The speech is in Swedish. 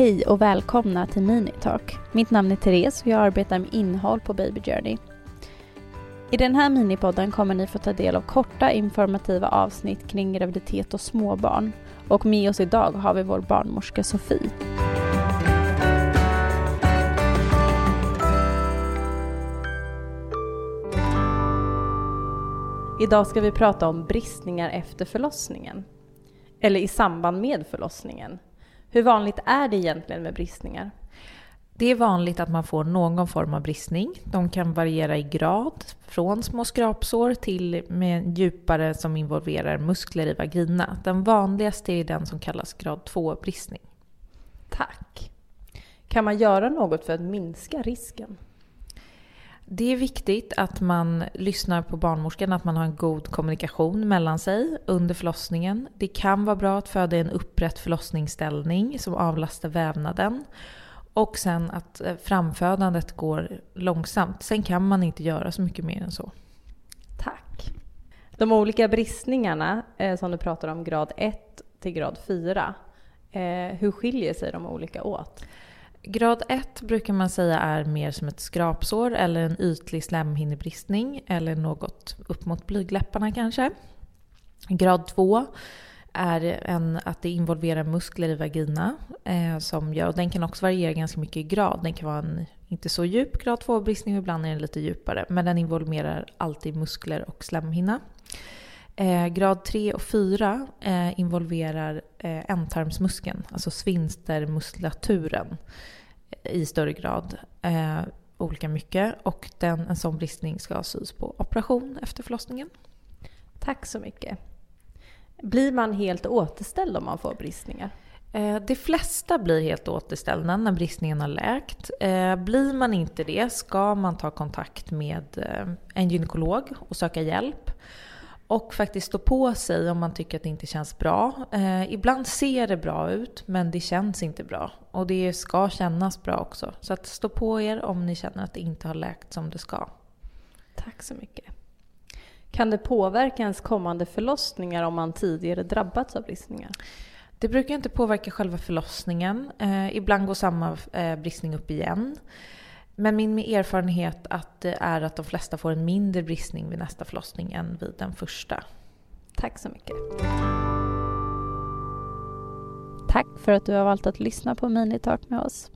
Hej och välkomna till Minitalk. Mitt namn är Therese och jag arbetar med innehåll på Baby Journey. I den här minipodden kommer ni få ta del av korta informativa avsnitt kring graviditet och småbarn. Och med oss idag har vi vår barnmorska Sofie. Idag ska vi prata om bristningar efter förlossningen. Eller i samband med förlossningen. Hur vanligt är det egentligen med bristningar? Det är vanligt att man får någon form av bristning. De kan variera i grad, från små skrapsår till med djupare som involverar muskler i vagina. Den vanligaste är den som kallas grad 2-bristning. Tack. Kan man göra något för att minska risken? Det är viktigt att man lyssnar på barnmorskan, att man har en god kommunikation mellan sig under förlossningen. Det kan vara bra att föda i en upprätt förlossningsställning som avlastar vävnaden. Och sen att eh, framfödandet går långsamt. Sen kan man inte göra så mycket mer än så. Tack. De olika bristningarna eh, som du pratar om, grad 1 till grad 4, eh, hur skiljer sig de olika åt? Grad 1 brukar man säga är mer som ett skrapsår eller en ytlig slemhinnebristning eller något upp mot blygdläpparna kanske. Grad 2 är en, att det involverar muskler i vagina. Eh, som gör, och den kan också variera ganska mycket i grad. Den kan vara en inte så djup grad 2-bristning och ibland är den lite djupare. Men den involverar alltid muskler och slemhinna. Eh, grad 3 och 4 eh, involverar eh, ändtarmsmuskeln, alltså svinstermuskulaturen i större grad. Eh, olika mycket. Och den, en sån bristning ska sys på operation efter förlossningen. Tack så mycket. Blir man helt återställd om man får bristningar? Eh, de flesta blir helt återställda när bristningen har läkt. Eh, blir man inte det ska man ta kontakt med eh, en gynekolog och söka hjälp. Och faktiskt stå på sig om man tycker att det inte känns bra. Eh, ibland ser det bra ut men det känns inte bra. Och det ska kännas bra också. Så att stå på er om ni känner att det inte har läkt som det ska. Tack så mycket. Kan det påverka ens kommande förlossningar om man tidigare drabbats av bristningar? Det brukar inte påverka själva förlossningen. Eh, ibland går samma eh, bristning upp igen. Men min erfarenhet att det är att de flesta får en mindre bristning vid nästa förlossning än vid den första. Tack så mycket. Tack för att du har valt att lyssna på Minitalk med oss.